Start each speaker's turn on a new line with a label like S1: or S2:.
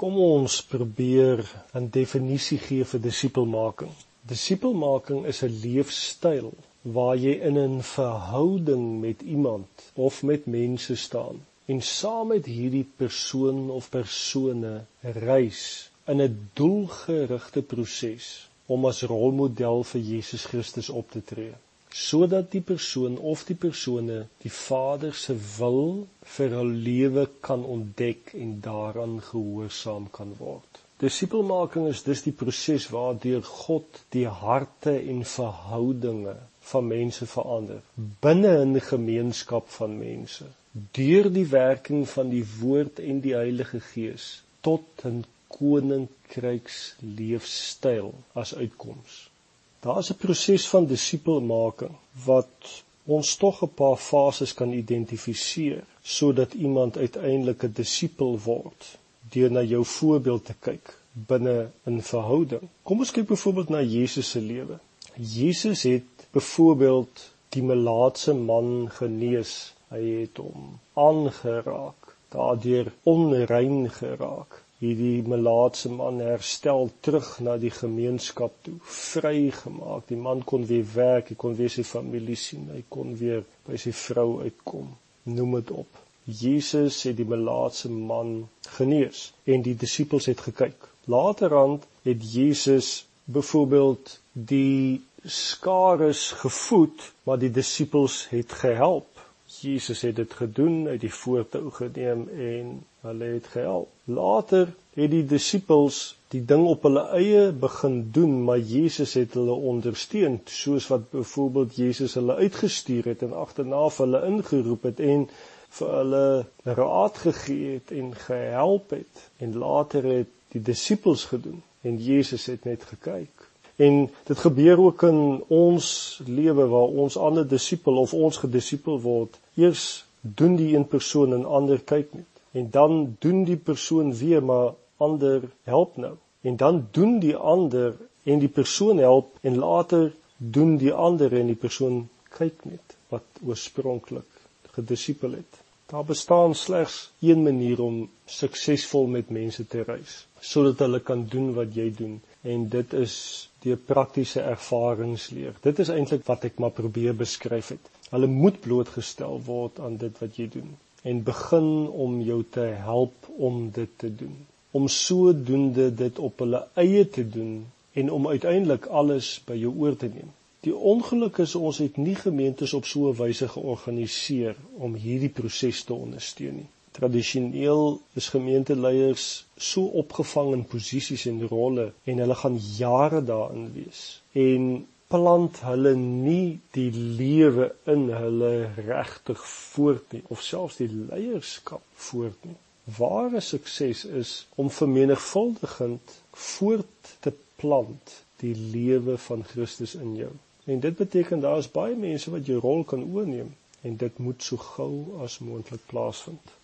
S1: Kom ons probeer 'n definisie gee vir disipelmaking. Disipelmaking is 'n leefstyl waar jy in 'n verhouding met iemand of met mense staan en saam met hierdie persoon of persone reis in 'n doelgerigte proses om as rolmodel vir Jesus Christus op te tree sodat die persoon of die persone die Vader se wil vir hul lewe kan ontdek en daaraan gehoorsaam kan word. Disipelmaking is dus die proses waardeur God die harte en verhoudinge van mense verander binne 'n gemeenskap van mense deur die werking van die woord en die Heilige Gees tot 'n koninkryks leefstyl as uitkoms. Daar is 'n proses van disipelmaking wat ons tog 'n paar fases kan identifiseer sodat iemand uiteindelik 'n disipel word deur na jou voorbeeld te kyk binne 'n verhouding. Kom ons kyk byvoorbeeld na Jesus se lewe. Jesus het byvoorbeeld die melaatse man genees. Hy het hom aangeraak, daardeur onrein geraak hierdie melaatse man herstel terug na die gemeenskap toe, vrygemaak. Die man kon weer werk, hy kon weer sy familie sien, hy kon weer by sy vrou uitkom. Noem dit op. Jesus het die melaatse man genees en die disippels het gekyk. Laterand het Jesus byvoorbeeld die skares gevoed, maar die disippels het gehelp. Jesus het dit gedoen, uit die voortou geneem en hulle het gehelp. Later het die disippels die ding op hulle eie begin doen, maar Jesus het hulle ondersteun, soos wat byvoorbeeld Jesus hulle uitgestuur het en agterna vir hulle ingeroep het en vir hulle raad gegee het en gehelp het. En later het die disippels gedoen en Jesus het net gekyk. En dit gebeur ook in ons lewe waar ons ander disipel of ons gedisipel word. Eers doen die een persoon en ander kyk net. En dan doen die persoon weer maar ander help nou. En dan doen die ander en die persoon help en later doen die ander en die persoon kyk net wat oorspronklik gedisipel het daar bestaan slegs een manier om suksesvol met mense te reis sodat hulle kan doen wat jy doen en dit is deur praktiese ervaringsleer dit is eintlik wat ek maar probeer beskryf het hulle moet blootgestel word aan dit wat jy doen en begin om jou te help om dit te doen. Om sodoende dit op hulle eie te doen en om uiteindelik alles by jou oor te neem. Die ongeluk is ons het nie gemeentes op so 'n wyse georganiseer om hierdie proses te ondersteun nie. Tradisioneel is gemeenteleiers so opgevang in posisies en rolle en hulle gaan jare daarin wees. En plant hulle nie die lewe in hulle regtig voort nie of selfs die leierskap voort nie. Ware sukses is om vermenigvuldigend voort te plant die lewe van Christus in jou. En dit beteken daar is baie mense wat jou rol kan oorneem en dit moet so gou as moontlik plaasvind.